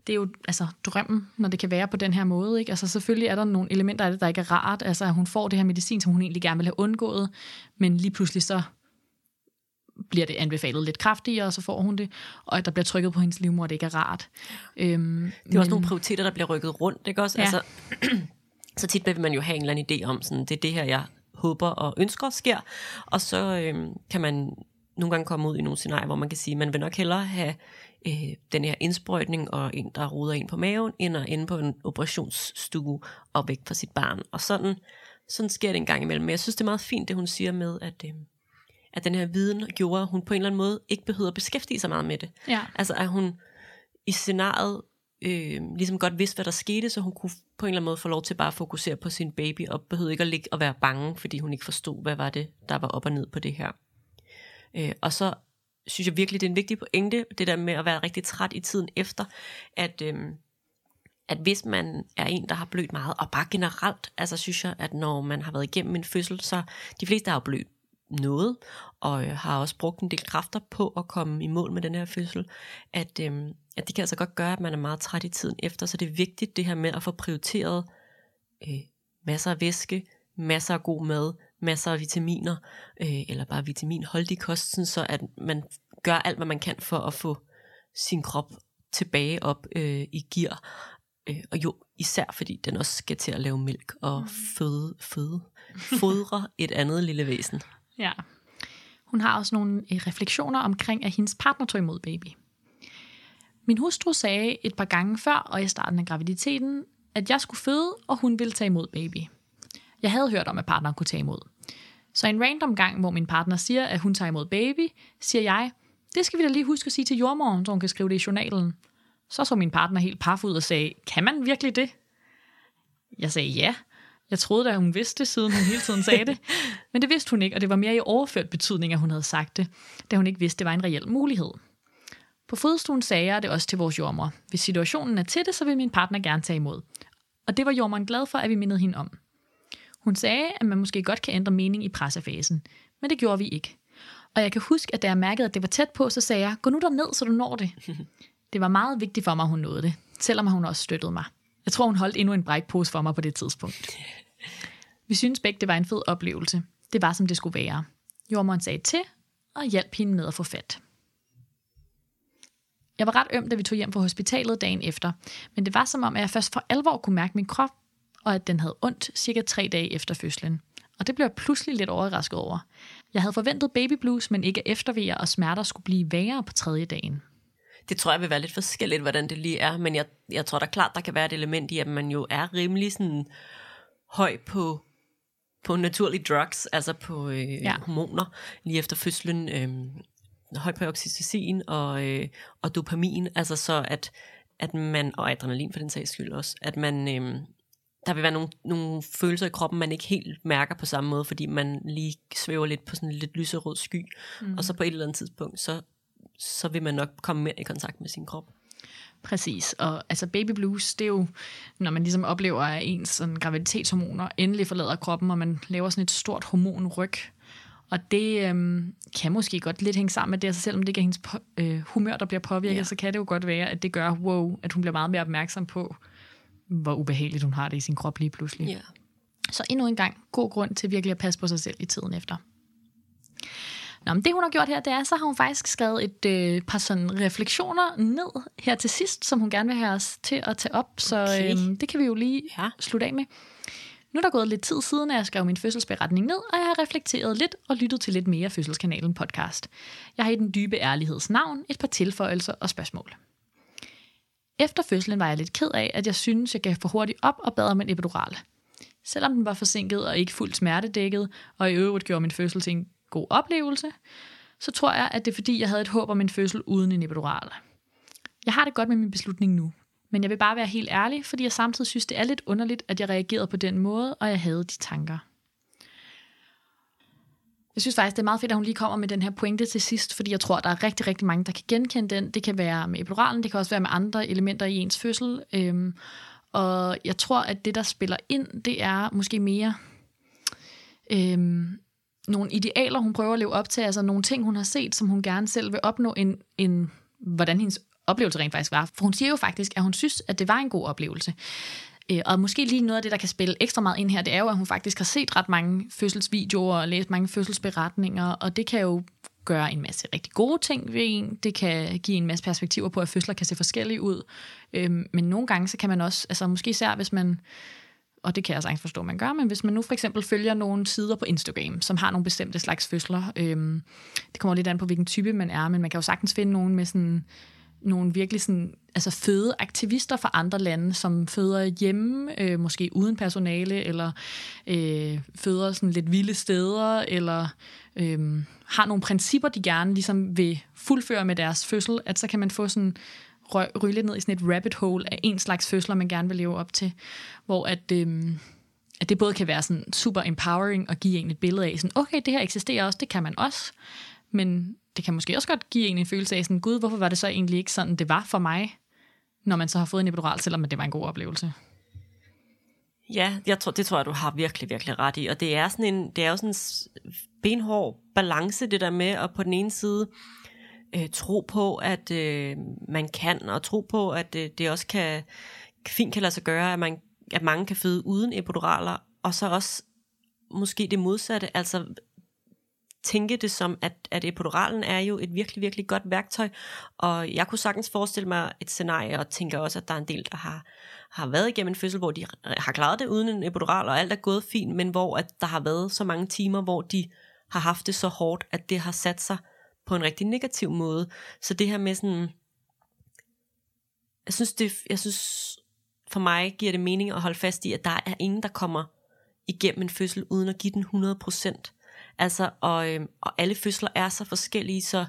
Det er jo altså, drømmen, når det kan være på den her måde. Ikke? Altså, selvfølgelig er der nogle elementer af det, der ikke er rart. Altså, at hun får det her medicin, som hun egentlig gerne vil have undgået, men lige pludselig så bliver det anbefalet lidt kraftigere, og så får hun det, og at der bliver trykket på hendes livmor, det ikke er rart. Øhm, Det er også nogle prioriteter, der bliver rykket rundt, ikke også? Ja. Altså, [CLEARS THROAT] så tit vil man jo have en eller anden idé om, sådan, det er det her, jeg håber og ønsker sker, og så øhm, kan man nogle gange komme ud i nogle scenarier, hvor man kan sige, man vil nok hellere have øh, den her indsprøjtning og en, der ruder ind på maven, end at ende på en operationsstue og væk fra sit barn. Og sådan, sådan sker det en gang imellem. Men jeg synes, det er meget fint, det hun siger med, at, øh, at den her viden gjorde, at hun på en eller anden måde ikke behøver at beskæftige sig meget med det. Ja. Altså at hun i scenariet øh, ligesom godt vidste, hvad der skete, så hun kunne på en eller anden måde få lov til bare at fokusere på sin baby, og behøvede ikke at ligge og være bange, fordi hun ikke forstod, hvad var det, der var op og ned på det her. Øh, og så synes jeg virkelig, det er en vigtig pointe, det der med at være rigtig træt i tiden efter, at, øhm, at hvis man er en, der har blødt meget, og bare generelt, altså synes jeg, at når man har været igennem en fødsel, så de fleste har jo blødt noget, og øh, har også brugt en del kræfter på at komme i mål med den her fødsel, at, øhm, at det kan altså godt gøre, at man er meget træt i tiden efter, så det er vigtigt det her med at få prioriteret øh, masser af væske, masser af god mad, masser af vitaminer, øh, eller bare vitaminholdig kost, sådan så at man gør alt, hvad man kan for at få sin krop tilbage op øh, i gear, øh, og jo især fordi den også skal til at lave mælk og føde, føde, fodre [LAUGHS] et andet lille væsen. Ja. Hun har også nogle øh, refleksioner omkring, at hendes partner tog imod baby. Min hustru sagde et par gange før og i starten af graviditeten, at jeg skulle føde, og hun ville tage imod baby. Jeg havde hørt om, at partneren kunne tage imod. Så en random gang, hvor min partner siger, at hun tager imod baby, siger jeg, det skal vi da lige huske at sige til jordmoren, så hun kan skrive det i journalen. Så så min partner helt paf ud og sagde, kan man virkelig det? Jeg sagde ja. Jeg troede da, hun vidste det, siden hun hele tiden sagde det. [LAUGHS] Men det vidste hun ikke, og det var mere i overført betydning, at hun havde sagt det, da hun ikke vidste, det var en reel mulighed. På fødestuen sagde jeg det også til vores jordmor. Hvis situationen er til det, så vil min partner gerne tage imod. Og det var jordmoren glad for, at vi mindede hende om. Hun sagde, at man måske godt kan ændre mening i pressefasen, men det gjorde vi ikke. Og jeg kan huske, at da jeg mærkede, at det var tæt på, så sagde jeg, gå nu ned, så du når det. [LAUGHS] Det var meget vigtigt for mig, at hun nåede det, selvom hun også støttede mig. Jeg tror, hun holdt endnu en brækpose for mig på det tidspunkt. [LAUGHS] Vi synes begge, det var en fed oplevelse. Det var, som det skulle være. Jordmoren sagde til, og hjalp hende med at få fat. Jeg var ret øm, da vi tog hjem fra hospitalet dagen efter, men det var som om, at jeg først for alvor kunne mærke min krop, og at den havde ondt cirka tre dage efter fødslen. Og det blev jeg pludselig lidt overrasket over. Jeg havde forventet baby blues, men ikke eftervejer og smerter skulle blive værre på tredje dagen. Det tror jeg vil være lidt forskelligt, hvordan det lige er, men jeg, jeg tror da klart, der kan være et element i, at man jo er rimelig sådan høj på, på naturlige drugs, altså på øh, ja. hormoner, lige efter fødslen, øh, høj på oxytocin og, øh, og dopamin, altså så at, at man, og adrenalin for den sags skyld også, at man, øh, der vil være nogle, nogle følelser i kroppen, man ikke helt mærker på samme måde, fordi man lige svæver lidt på sådan en lidt lyserød sky, mm. og så på et eller andet tidspunkt, så, så vil man nok komme mere i kontakt med sin krop. Præcis, og altså baby blues, det er jo, når man ligesom oplever, at ens sådan, graviditetshormoner endelig forlader kroppen, og man laver sådan et stort hormonryg. Og det øhm, kan måske godt lidt hænge sammen med det, altså selvom det ikke er hendes øh, humør, der bliver påvirket, ja. så kan det jo godt være, at det gør, wow, at hun bliver meget mere opmærksom på, hvor ubehageligt hun har det i sin krop lige pludselig. Ja. Så endnu en gang, god grund til virkelig at passe på sig selv i tiden efter. Nå, men det hun har gjort her, det er, så har hun faktisk skrevet et øh, par sådan refleksioner ned her til sidst, som hun gerne vil have os til at tage op. Så Okay. øhm, det kan vi jo lige Ja. slutte af med. Nu er der gået lidt tid siden, at jeg skrev min fødselsberetning ned, og jeg har reflekteret lidt og lyttet til lidt mere Fødselskanalen podcast. Jeg har i den dybe ærligheds navn et par tilføjelser og spørgsmål. Efter fødslen var jeg lidt ked af, at jeg synes, jeg gav for hurtigt op og bad om en epidural. Selvom den var forsinket og ikke fuldt smertedækket, og i øvrigt gjorde min fødsel til en god oplevelse, så tror jeg, at det er fordi, jeg havde et håb om en fødsel uden en epidural. Jeg har det godt med min beslutning nu, men jeg vil bare være helt ærlig, fordi jeg samtidig synes, det er lidt underligt, at jeg reagerede på den måde, og jeg havde de tanker. Jeg synes faktisk, det er meget fedt, at hun lige kommer med den her pointe til sidst, fordi jeg tror, der er rigtig, rigtig mange, der kan genkende den. Det kan være med epiduralen, det kan også være med andre elementer i ens fødsel. Øhm, og jeg tror, at det, der spiller ind, det er måske mere øhm, nogle idealer, hun prøver at leve op til, altså nogle ting, hun har set, som hun gerne selv vil opnå, en, en, hvordan hendes oplevelse rent faktisk var. For hun siger jo faktisk, at hun synes, at det var en god oplevelse. Øh, og måske lige noget af det, der kan spille ekstra meget ind her, det er jo, at hun faktisk har set ret mange fødselsvideoer og læst mange fødselsberetninger, og det kan jo gøre en masse rigtig gode ting ved en. Det kan give en masse perspektiver på, at fødsler kan se forskellige ud. Øhm, Men nogle gange, så kan man også, altså måske især hvis man, og det kan jeg sagtens forstå, man gør, men hvis man nu for eksempel følger nogle sider på Instagram, som har nogle bestemte slags fødsler, øhm, det kommer lidt an på, hvilken type man er, men man kan jo sagtens finde nogen med sådan nogle virkelig sådan, altså fødeaktivister fra andre lande, som føder hjemme, øh, måske uden personale, eller øh, føder sådan lidt vilde steder, eller øh, har nogle principper, de gerne ligesom vil fuldføre med deres fødsel, at så kan man få sådan rø- ryge ned i sådan et rabbit hole af en slags fødsler, man gerne vil leve op til, hvor at, øh, at det både kan være sådan super empowering og give en et billede af, sådan, okay, det her eksisterer også, det kan man også, men det kan måske også godt give en en følelse af sådan, gud, hvorfor var det så egentlig ikke sådan, det var for mig, når man så har fået en epidural, selvom det var en god oplevelse. Ja, jeg tror, det tror jeg, du har virkelig, virkelig ret i. Og det er, sådan en, det er jo sådan en benhård balance, det der med at på den ene side øh, tro på, at øh, man kan, og tro på, at øh, det også kan fint kan lade sig gøre, at, man, at mange kan føde uden epiduraler, og så også måske det modsatte, altså tænke det som, at, at epiduralen er jo et virkelig, virkelig godt værktøj, og jeg kunne sagtens forestille mig et scenarie, og tænker også, at der er en del, der har, har været igennem en fødsel, hvor de har klaret det uden en epidural, og alt er gået fint, men hvor at der har været så mange timer, hvor de har haft det så hårdt, at det har sat sig på en rigtig negativ måde. Så det her med sådan, jeg synes, det, jeg synes for mig giver det mening at holde fast i, at der er ingen, der kommer igennem en fødsel, uden at give den 100%. Altså, og, øh, og alle fødsler er så forskellige, så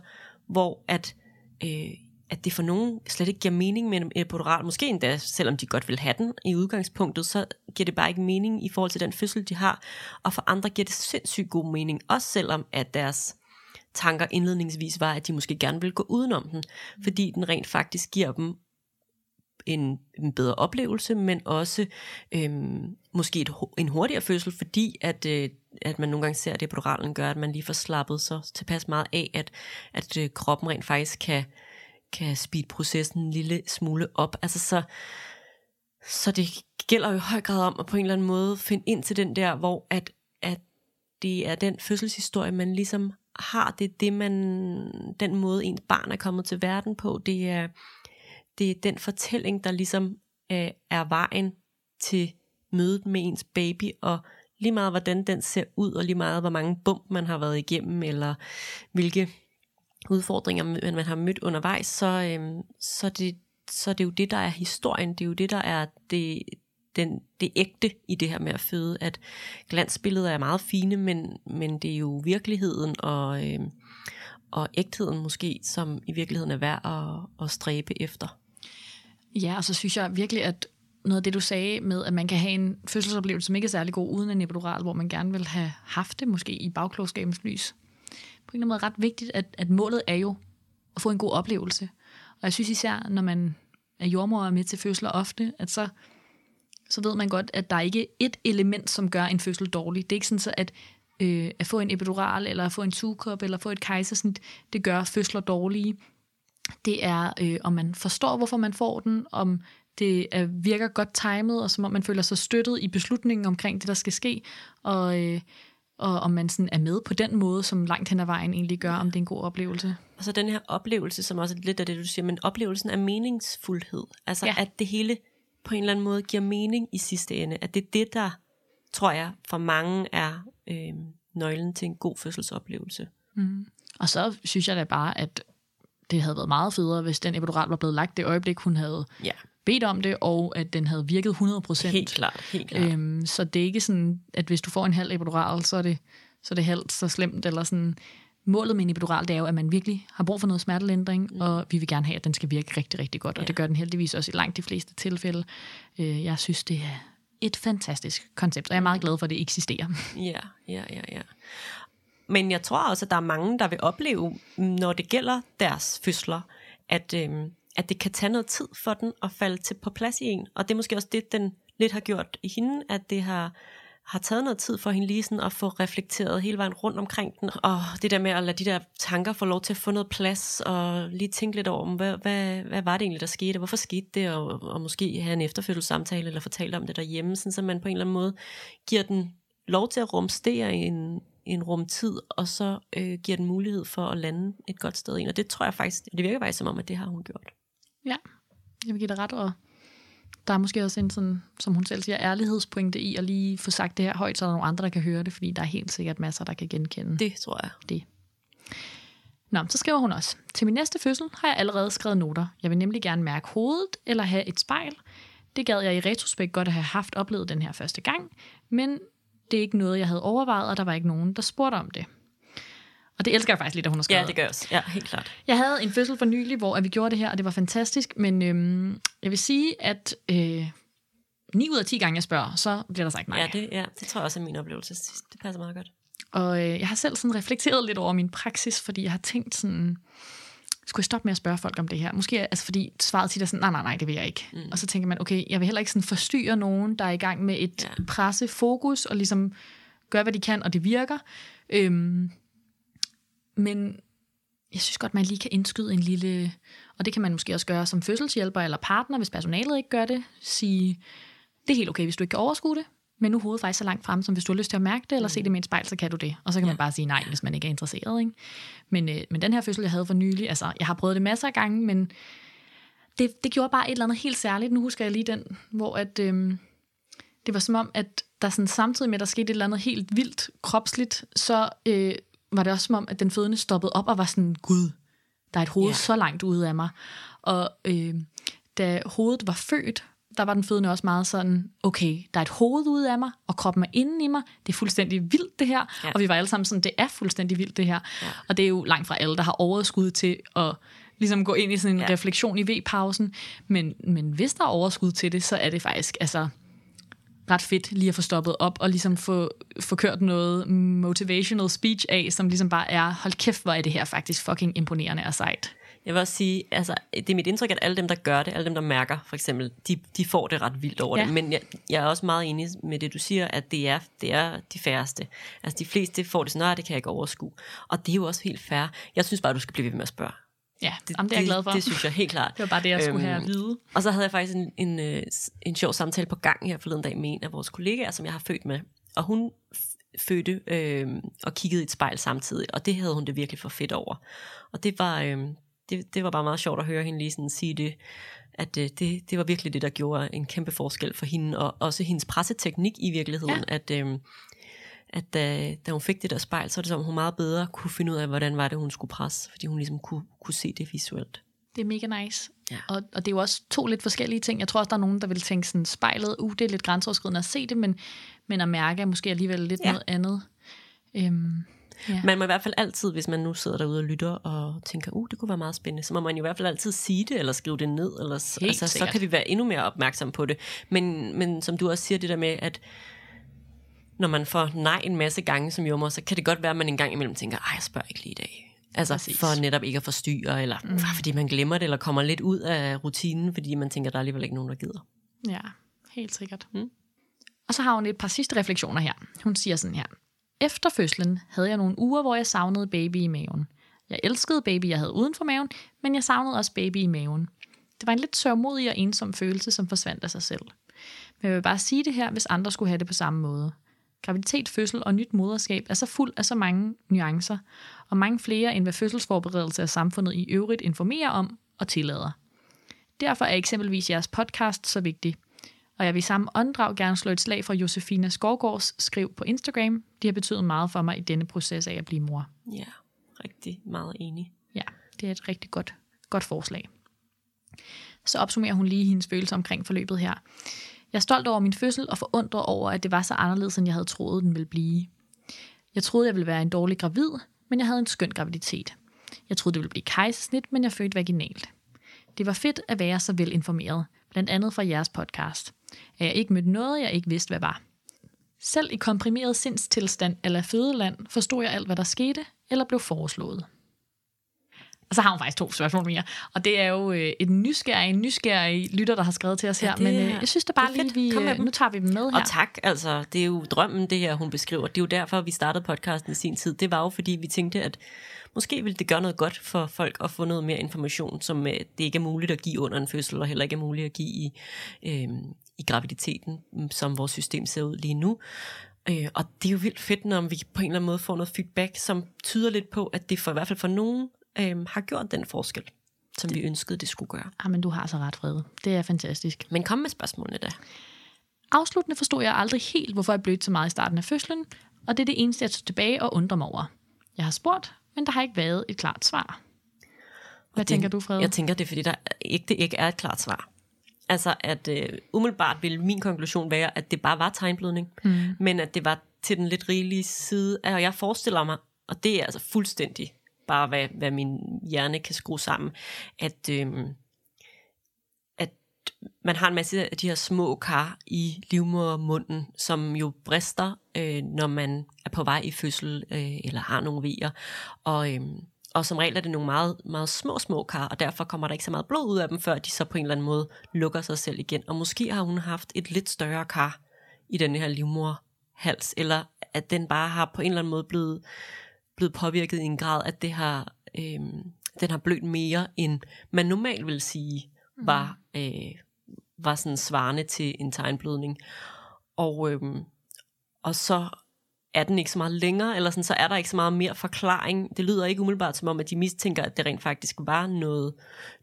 hvor at, øh, at det for nogen slet ikke giver mening med en epidural, måske endda, selvom de godt vil have den i udgangspunktet, så giver det bare ikke mening i forhold til den fødsel, de har. Og for andre giver det sindssygt god mening, også selvom at deres tanker indledningsvis var, at de måske gerne vil gå udenom den, fordi den rent faktisk giver dem en, en bedre oplevelse, men også øhm, måske et, en hurtigere fødsel, fordi at, øh, at man nogle gange ser, at epiduralen gør, at man lige får slappet så tilpas meget af, at, at øh, kroppen rent faktisk kan, kan speed processen en lille smule op. Altså så, så det gælder jo i høj grad om at på en eller anden måde finde ind til den der, hvor at, at det er den fødselshistorie, man ligesom har. Det er det, man, den måde, ens barn er kommet til verden på. Det er, det er den fortælling, der ligesom øh, er vejen til mødet med ens baby, og lige meget hvordan den ser ud, og lige meget hvor mange bump man har været igennem, eller hvilke udfordringer, man, har mødt undervejs, så, øh, så, det, så det er det jo det, der er historien. Det er jo det, der er det, den, det ægte i det her med at føde, at glansbilleder er meget fine, men, men det er jo virkeligheden og, øh, og ægtheden måske, som i virkeligheden er værd at, at stræbe efter. Ja, og så synes jeg virkelig, at noget af det, du sagde med, at man kan have en fødselsoplevelse, som ikke er særlig god uden en epidural, hvor man gerne vil have haft det, måske i bagklogskabens lys. På en eller anden måde ret vigtigt, at, at målet er jo at få en god oplevelse. Og jeg synes især, når man er jordmor og er med til fødsler ofte, at så, så ved man godt, at der ikke er et element, som gør en fødsel dårlig. Det er ikke sådan, så at øh, at få en epidural, eller at få en sugekop, eller at få et kejsersnit, det gør fødsler dårlige. Det er, øh, om man forstår, hvorfor man får den, om det er, virker godt timet, og som om man føler sig støttet i beslutningen omkring det, der skal ske, og, øh, og om man sådan er med på den måde, som langt hen ad vejen egentlig gør, om det er en god oplevelse. Og så den her oplevelse, som også er lidt af det, du siger, men oplevelsen af meningsfuldhed. Altså ja. at det hele på en eller anden måde giver mening i sidste ende. At det er det, der, tror jeg, for mange er øh, nøglen til en god fødselsoplevelse. Mm. Og så synes jeg da bare, at det havde været meget federe, hvis den epidural var blevet lagt det øjeblik, hun havde Ja, bedt om det, og at den havde virket 100%. helt klart. Helt klart. Øhm, så det er ikke sådan, at hvis du får en halv epidural, så er det, så er det halvt så slemt, eller sådan. Målet med en epidural, det er jo, at man virkelig har brug for noget smertelindring, mm. og vi vil gerne have, at den skal virke rigtig, rigtig godt, og Ja. det gør den heldigvis også i langt de fleste tilfælde. Øh, jeg synes, det er et fantastisk koncept, og jeg er meget glad for, at det eksisterer. Ja, ja, ja, ja. Men jeg tror også, at der er mange, der vil opleve, når det gælder deres fødsler, at, øh, at det kan tage noget tid for den at falde til på plads i en. Og det er måske også det, den lidt har gjort i hende, at det har, har taget noget tid for hende lige sådan at få reflekteret hele vejen rundt omkring den. Og det der med at lade de der tanker få lov til at få noget plads, og lige tænke lidt over, hvad, hvad, hvad var det egentlig, der skete, hvorfor skete det, og, og måske have en efterfølgelsessamtale, eller fortælle om det derhjemme, sådan, så man på en eller anden måde giver den lov til at rumstere i en, en rumtid, og så øh, giver den mulighed for at lande et godt sted ind. Og det tror jeg faktisk, det virker faktisk som om, at det har hun gjort. Ja, jeg vil give dig ret, og der er måske også en sådan, som hun selv siger, ærlighedspointe i at lige få sagt det her højt, så der er nogle andre, der kan høre det, fordi der er helt sikkert masser, der kan genkende Det tror jeg. det. Nå, så skriver hun også, til min næste fødsel har jeg allerede skrevet noter. Jeg vil nemlig gerne mærke hovedet eller have et spejl. Det gad jeg i retrospekt godt at have haft oplevet den her første gang, men det er ikke noget, jeg havde overvejet, og der var ikke nogen, der spurgte om det. Og det elsker jeg faktisk lidt, at hun har skrevet. Ja, det gør jeg også. Ja, helt klart. Jeg havde en fødsel for nylig, hvor vi gjorde det her, og det var fantastisk, men øhm, jeg vil sige, at øh, 9 ud af 10 gange, jeg spørger, så bliver der sagt nej. Ja, det, ja, det tror jeg også er min oplevelse. Det passer meget godt. Og øh, jeg har selv sådan reflekteret lidt over min praksis, fordi jeg har tænkt sådan, skulle jeg stoppe med at spørge folk om det her? Måske altså fordi svaret tit er sådan, nej, nej, nej, det vil jeg ikke. Mm. Og så tænker man, okay, jeg vil heller ikke sådan forstyrre nogen, der er i gang med et Ja. ja. presse fokus, og ligesom gøre, hvad de kan, og det virker. Øhm, men jeg synes godt, man lige kan indskyde en lille, og det kan man måske også gøre som fødselshjælper eller partner, hvis personalet ikke gør det, sige, det er helt okay, hvis du ikke kan overskue det, men nu hovedet faktisk så langt frem, som hvis du har lyst til at mærke det, eller se det med et spejl, så kan du det. Og så kan ja. man bare sige nej, hvis man ikke er interesseret. Ikke? Men, øh, men den her fødsel, jeg havde for nylig, altså jeg har prøvet det masser af gange, men det, det gjorde bare et eller andet helt særligt. Nu husker jeg lige den, hvor at, øh, det var som om, at der sådan samtidig med, at der skete et eller andet helt vildt kropsligt, så øh, var det også som om, at den fødende stoppede op og var sådan, gud, der er et hoved yeah. så langt ude af mig. Og øh, da hovedet var født, der var den fødende også meget sådan, okay, der er et hoved ude af mig, og kroppen er inde i mig. Det er fuldstændig vildt, det her. Ja. Og vi var alle sammen sådan, det er fuldstændig vildt, det her. Ja. Og det er jo langt fra alle, der har overskud til at ligesom gå ind i sådan en ja. refleksion i V-pausen. Men, men hvis der er overskud til det, så er det faktisk, altså ret fedt lige at få stoppet op og ligesom få, få kørt noget motivational speech af, som ligesom bare er, hold kæft, hvor er det her faktisk fucking imponerende og sejt. Jeg vil også sige, altså, det er mit indtryk, at alle dem, der gør det, alle dem, der mærker, for eksempel, de, de får det ret vildt over ja. Det. Men jeg, jeg er også meget enig med det, du siger, at det er, det er de færreste. Altså, de fleste får det sådan, det kan jeg ikke overskue. Og det er jo også helt fair. Jeg synes bare, du skal blive ved med at spørge. Ja, det, jamen, det er jeg glad for. Det, det synes jeg helt klart. [LAUGHS] det var bare det, jeg skulle have Øhm, at vide. Og så havde jeg faktisk en, en, øh, s- en sjov samtale på gang her forleden dag med en af vores kollegaer, som jeg har født med. Og hun fødte øh, og kiggede i et spejl samtidig, og det havde hun det virkelig for fedt over. Og det var, øh, det, det var bare meget sjovt at høre hende lige sådan sige det, at øh, det, det var virkelig det, der gjorde en kæmpe forskel for hende, og også hendes presseteknik i virkeligheden, ja. at... Øh, at da, da hun fik det der spejl, så er det som, hun meget bedre kunne finde ud af, hvordan var det, hun skulle presse, fordi hun ligesom kunne, kunne se det visuelt. Det er mega nice. Ja. Og, og det er jo også to lidt forskellige ting. Jeg tror også, der er nogen, der vil tænke sådan, spejlet, uh, det er lidt grænseoverskridende at se det, men, men at mærke er måske alligevel lidt ja. noget andet. Øhm, ja. Man må i hvert fald altid, hvis man nu sidder derude og lytter og tænker, uh, det kunne være meget spændende, så må man i hvert fald altid sige det, eller skrive det ned, eller, Helt altså, så kan vi være endnu mere opmærksomme på det. Men, men som du også siger, det der med, at når man får nej en masse gange som jommer, så kan det godt være, at man en gang imellem tænker, ej, jeg spørger ikke lige i dag. Altså Præcis. for netop ikke at forstyrre, eller mm. fordi man glemmer det, eller kommer lidt ud af rutinen, fordi man tænker, der er alligevel ikke nogen, der gider. Ja, helt sikkert. Mm. Og så har hun et par sidste refleksioner her. Hun siger sådan her. Efter fødslen havde jeg nogle uger, hvor jeg savnede baby i maven. Jeg elskede baby, jeg havde uden for maven, men jeg savnede også baby i maven. Det var en lidt sørmodig og ensom følelse, som forsvandt af sig selv. Men jeg vil bare sige det her, hvis andre skulle have det på samme måde. Graviditet, fødsel og nyt moderskab er så fuld af så mange nuancer, og mange flere end hvad fødselsforberedelse af samfundet i øvrigt informerer om og tillader. Derfor er eksempelvis jeres podcast så vigtig. Og jeg vil samme åndedrag gerne slå et slag fra Josefina Skovgårds skriv på Instagram. De har betydet meget for mig i denne proces af at blive mor. Ja, rigtig meget enig. Ja, det er et rigtig godt, godt forslag. Så opsummerer hun lige hendes følelser omkring forløbet her. Jeg er stolt over min fødsel og forundret over, at det var så anderledes, end jeg havde troet, den ville blive. Jeg troede, jeg ville være en dårlig gravid, men jeg havde en skøn graviditet. Jeg troede, det ville blive kejsersnit, men jeg fødte vaginalt. Det var fedt at være så velinformeret, blandt andet fra jeres podcast. At jeg ikke mødte noget, jeg ikke vidste, hvad var. Selv i komprimeret sindstilstand eller fødeland forstod jeg alt, hvad der skete eller blev foreslået. Og så har hun faktisk to spørgsmål mere. Og det er jo øh, et nysgerrig, nysgerrig lytter, der har skrevet til os her. det Men øh, jeg synes da bare det er lige, vi, Kom med øh, nu tager vi dem med her. Og tak, altså, det er jo drømmen, det her, hun beskriver. Det er jo derfor, vi startede podcasten i sin tid. Det var jo, fordi vi tænkte, at måske ville det gøre noget godt for folk at få noget mere information, som øh, det ikke er muligt at give under en fødsel, og heller ikke er muligt at give i, øh, i graviditeten, mm, som vores system ser ud lige nu. Øh, og det er jo vildt fedt, når vi på en eller anden måde får noget feedback, som tyder lidt på, at det for i hvert fald for nogen øh, har gjort den forskel, som vi ønskede, det skulle gøre. Ah, men du har så ret, Frede. Det er fantastisk. Men kom med spørgsmålene da. Afsluttende forstod jeg aldrig helt, hvorfor jeg blødte så meget i starten af fødslen, og det er det eneste, jeg tog tilbage og undrer mig over. Jeg har spurgt, men der har ikke været et klart svar. Hvad det, tænker du, Frede? Jeg tænker, det er, fordi der ikke, det ikke er et klart svar. Altså, at øh, umiddelbart vil min konklusion være, at det bare var tegnblødning, mm. men at det var til den lidt rigelige side. Og jeg forestiller mig, og det er altså fuldstændig bare, hvad, hvad min hjerne kan skrue sammen, at, øh, at man har en masse af de her små kar i livmodermunden, som jo brister, øh, når man er på vej i fødsel, øh, eller har nogle vejer. Og, øh, og som regel er det nogle meget, meget små, små kar, og derfor kommer der ikke så meget blod ud af dem, før de så på en eller anden måde lukker sig selv igen. Og måske har hun haft et lidt større kar i den her livmorhals, eller at den bare har på en eller anden måde blevet, blevet påvirket i en grad, at det har, øh, den har blødt mere, end man normalt vil sige var, øh, var sådan svarende til en tegnblødning. Og, øh, og så er den ikke så meget længere, eller sådan, så er der ikke så meget mere forklaring. Det lyder ikke umiddelbart som om, at de mistænker, at det rent faktisk var noget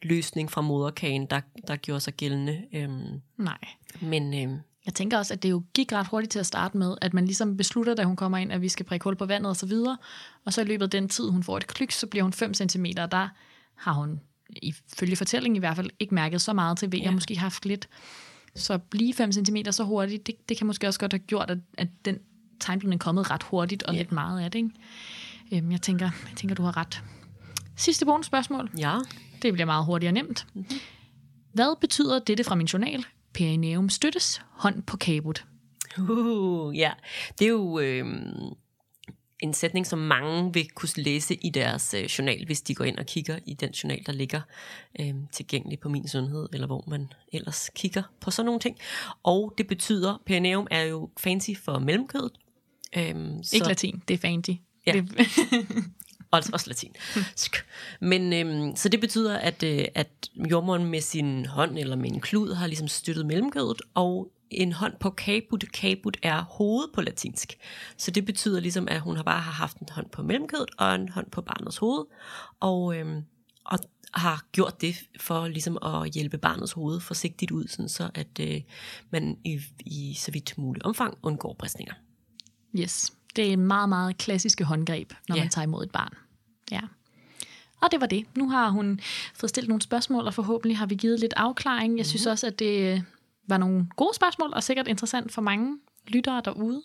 løsning fra moderkagen, der, der gjorde sig gældende. Øhm, Nej. men øhm, Jeg tænker også, at det jo gik ret hurtigt til at starte med, at man ligesom beslutter, da hun kommer ind, at vi skal prikke hul på vandet og så videre. Og så i løbet af den tid, hun får et klyk, så bliver hun 5 cm, og der har hun ifølge fortællingen i hvert fald ikke mærket så meget til ved, ja. Måske haft lidt. Så blive 5 cm så hurtigt, det, det kan måske også godt have gjort, at, at den tegnblødning er kommet ret hurtigt, og Ja. lidt meget af det. Ikke? Øhm, jeg, tænker, jeg tænker, du har ret. Sidste bonusspørgsmål. ja, Det bliver meget hurtigt og nemt. Mm-hmm. Hvad betyder dette fra min journal? Perineum støttes, hånd på kabut. uh, ja, det er jo øhm, en sætning, som mange vil kunne læse i deres øh, journal, hvis de går ind og kigger i den journal, der ligger øhm, tilgængelig på Min Sundhed, eller hvor man ellers kigger på sådan nogle ting. Og det betyder, perineum er jo fancy for mellemkødet. Øhm, så- Ikke latin, det er fancy. Ja. Det, [LAUGHS] også, også latin. Men øhm, så det betyder, at, øh, at jordmoren med sin hånd eller med en klud har ligesom støttet mellemkødet, og en hånd på kabut. Kabut er hoved på latinsk. Så det betyder ligesom, at hun har bare har haft en hånd på mellemkødet og en hånd på barnets hoved, og, øhm, og har gjort det for ligesom at hjælpe barnets hoved forsigtigt ud, sådan så at øh, man i, i så vidt muligt omfang undgår bristninger. Yes. Det er meget, meget klassiske håndgreb, når Ja. man tager imod et barn. Ja. Og det var det. Nu har hun fået stillet nogle spørgsmål, og forhåbentlig har vi givet lidt afklaring. Jeg synes også, at det øh, var nogle gode spørgsmål, og sikkert interessant for mange lyttere derude.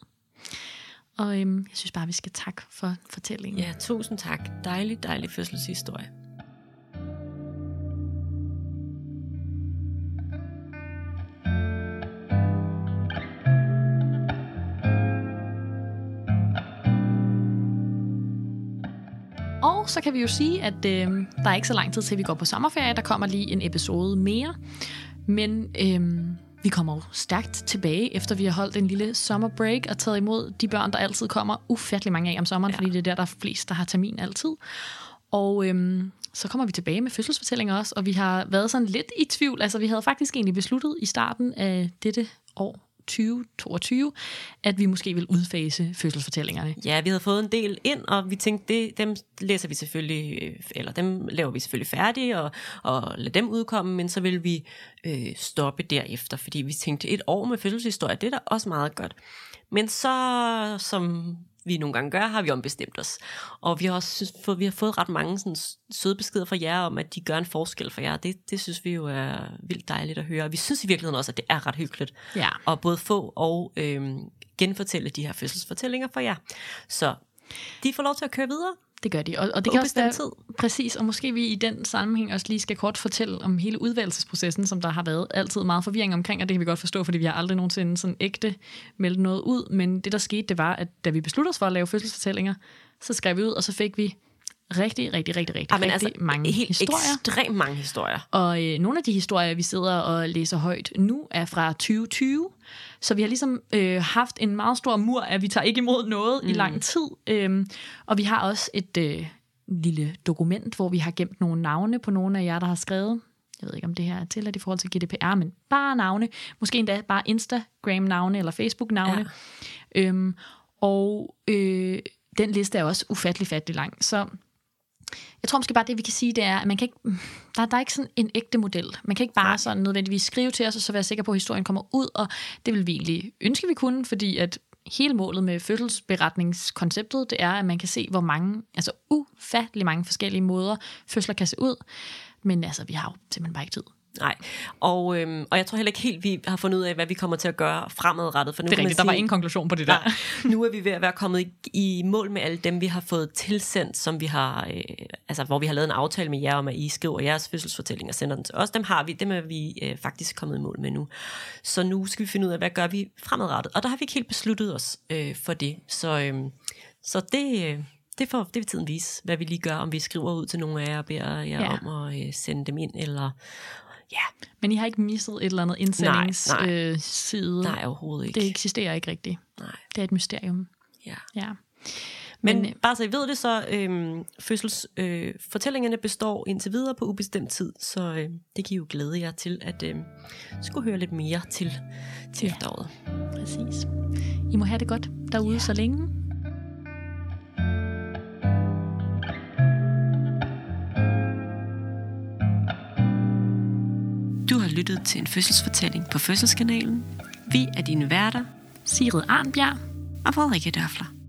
Og øhm, jeg synes bare, vi skal takke for fortællingen. Ja, tusind tak. Dejlig, dejlig fødselshistorie. Og så kan vi jo sige, at øh, der er ikke så lang tid til, vi går på sommerferie. Der kommer lige en episode mere. Men øh, vi kommer jo stærkt tilbage, efter vi har holdt en lille sommerbreak og taget imod de børn, der altid kommer ufattelig mange af om sommeren, ja. fordi det er der, der er flest, der har termin altid. Og øh, så kommer vi tilbage med fødselsfortællinger også, og vi har været sådan lidt i tvivl. Altså, vi havde faktisk egentlig besluttet i starten af dette år, 2022, at vi måske vil udfase fødselsfortællingerne. Ja, vi havde fået en del ind, og vi tænkte, det, dem læser vi selvfølgelig, øh, eller dem laver vi selvfølgelig færdige, og, og lader dem udkomme, men så vil vi øh, stoppe derefter, fordi vi tænkte, et år med fødselshistorie, det er da også meget godt. Men så, som vi nogle gange gør, har vi ombestemt os. Og vi har også fået, vi har fået ret mange sådan, søde beskeder fra jer om, at de gør en forskel for jer. Det, det synes vi jo er vildt dejligt at høre. Og vi synes i virkeligheden også, at det er ret hyggeligt Ja. at både få og øhm, genfortælle de her fødselsfortællinger for jer. Så de får lov til at køre videre. Det gør de, og, og det På kan også være, ubestemt præcis, og måske vi i den sammenhæng også lige skal kort fortælle om hele udvalgelsesprocessen, som der har været. Altid meget forvirring omkring, og det kan vi godt forstå, fordi vi har aldrig nogensinde sådan ægte meldt noget ud, men det der skete, det var, at da vi besluttede os for at lave fødselsfortællinger, så skrev vi ud, og så fik vi rigtig, rigtig, rigtig, rigtig, Ej, men rigtig altså, mange helt historier. ekstremt mange historier. Og øh, nogle af de historier, vi sidder og læser højt nu, er fra 2020. Så vi har ligesom øh, haft en meget stor mur, at vi tager ikke imod noget mm. i lang tid. Øhm, og vi har også et øh, lille dokument, hvor vi har gemt nogle navne på nogle af jer, der har skrevet. Jeg ved ikke, om det her er tilladt i forhold til GDPR, men bare navne. Måske endda bare Instagram-navne eller Facebook-navne. Ja. Øhm, og øh, den liste er også ufattelig fattelig lang. Så jeg tror måske bare, det vi kan sige, det er, at man kan ikke, der, der er ikke sådan en ægte model. Man kan ikke bare Nej. sådan nødvendigvis skrive til os, og så være sikker på, at historien kommer ud, og det vil vi egentlig ønske, vi kunne, fordi at hele målet med fødselsberetningskonceptet, det er, at man kan se, hvor mange, altså ufattelig mange forskellige måder, fødsler kan se ud. Men altså, vi har jo simpelthen bare ikke tid. Nej, og, øhm, og jeg tror heller ikke helt, vi har fundet ud af, hvad vi kommer til at gøre fremadrettet. For nu Det er rigtigt, der var sige- ingen konklusion på det der. Nej, nu er vi ved at være kommet i, i mål med alle dem, vi har fået tilsendt, som vi har, øh, altså, hvor vi har lavet en aftale med jer om, at I skriver jeres fødselsfortælling og sender den til os. Dem har vi, dem er vi øh, faktisk kommet i mål med nu. Så nu skal vi finde ud af, hvad gør vi fremadrettet. Og der har vi ikke helt besluttet os øh, for det. Så, øh, så det, øh, det, får, det vil tiden vise, hvad vi lige gør, om vi skriver ud til nogle af jer og beder jer ja. om at øh, sende dem ind, eller ja, Men I har ikke misset et eller andet nej. indsendingsside. Øh, side. nej, overhovedet ikke. det eksisterer ikke rigtigt. Nej, Det er et mysterium. ja. Ja. Men, Men, Men bare så I ved det, så øhm, fødselsfortællingerne øh, består indtil videre på ubestemt tid, så øh, det giver jo glæde jer til at øh, skulle høre lidt mere til, til ja. efteråret. Præcis. I må have det godt derude ja. så længe. Du har lyttet til en fødselsfortælling på Fødselskanalen. Vi er dine værter Sigrid Arnbjerg. og Frederikke Dørfler.